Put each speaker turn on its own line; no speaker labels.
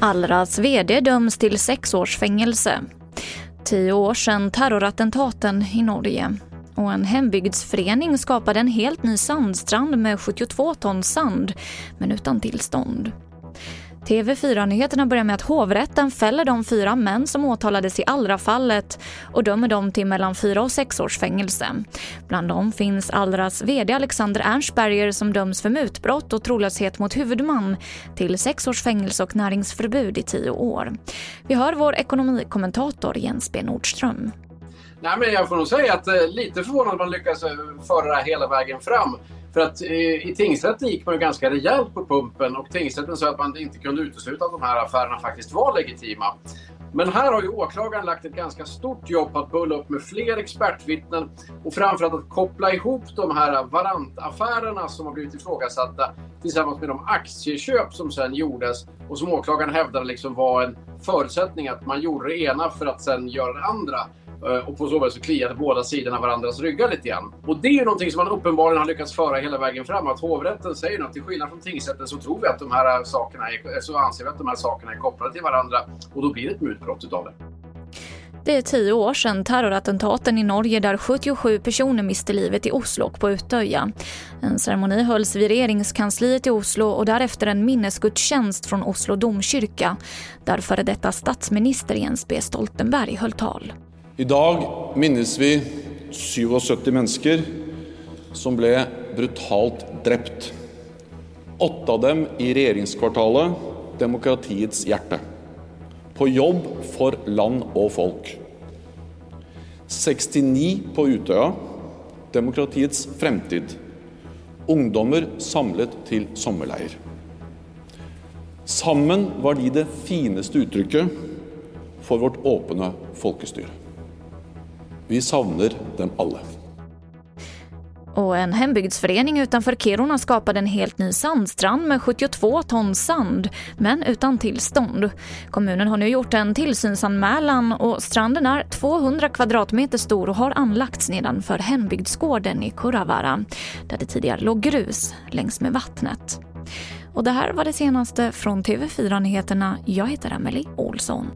Allras vd döms till sex års fängelse. Tio år sedan terrorattentaten i Norge. Och en hembygdsförening skapade en helt ny sandstrand med 72 ton sand, men utan tillstånd. TV4-nyheterna börjar med att hovrätten fäller de fyra män som åtalades i Allra-fallet och dömer dem till mellan fyra och sex års fängelse. Bland dem finns Allras VD Alexander Ernstberger som döms för mutbrott och trolöshet mot huvudman till sex års fängelse och näringsförbud i tio år. Vi hör vår ekonomikommentator Jens B Nordström.
Nej, men jag får nog säga att eh, lite förvånad man lyckas eh, föra det här hela vägen fram. För att eh, i tingsrätten gick man ju ganska rejält på pumpen och tingsrätten sa att man inte kunde utesluta att de här affärerna faktiskt var legitima. Men här har ju åklagaren lagt ett ganska stort jobb på att bulla upp med fler expertvittnen och framförallt att koppla ihop de här varantaffärerna som har blivit ifrågasatta tillsammans med de aktieköp som sen gjordes och som åklagaren hävdade liksom var en förutsättning att man gjorde det ena för att sen göra det andra. Eh, och på så vis så kliade båda sidorna varandras ryggar lite grann. Och det är ju någonting som man uppenbarligen har lyckats föra hela vägen fram. Att hovrätten säger att till skillnad från tingsrätten så tror vi att de här sakerna är, eh, så anser vi att de här sakerna är kopplade till varandra och då blir det ett mutbrott utav det.
Det är tio år sedan terrorattentaten i Norge där 77 personer miste livet i Oslo och på Utöja. En ceremoni hölls vid regeringskansliet i Oslo och därefter en minnesgudstjänst från Oslo domkyrka där före detta statsminister Jens B Stoltenberg höll tal.
Idag minns minnes vi 77 mennesker som ble brutalt drept. Åtte av dem i regjeringskvartalet, demokratiets hjerte. På jobb for land og folk. 69 på Utøya, demokratiets fremtid. Ungdommer samlet til sommerleir. Sammen var de det fineste uttrykket for vårt åpne folkestyre. Vi savner dem alla.
Och en hembygdsförening utanför Kiruna skapade en helt ny sandstrand med 72 ton sand, men utan tillstånd. Kommunen har nu gjort en tillsynsanmälan och stranden är 200 kvadratmeter stor och har anlagts nedanför hembygdsgården i Kuravara, där det tidigare låg grus längs med vattnet. Och det här var det senaste från TV4 Nyheterna. Jag heter Emily Olsson.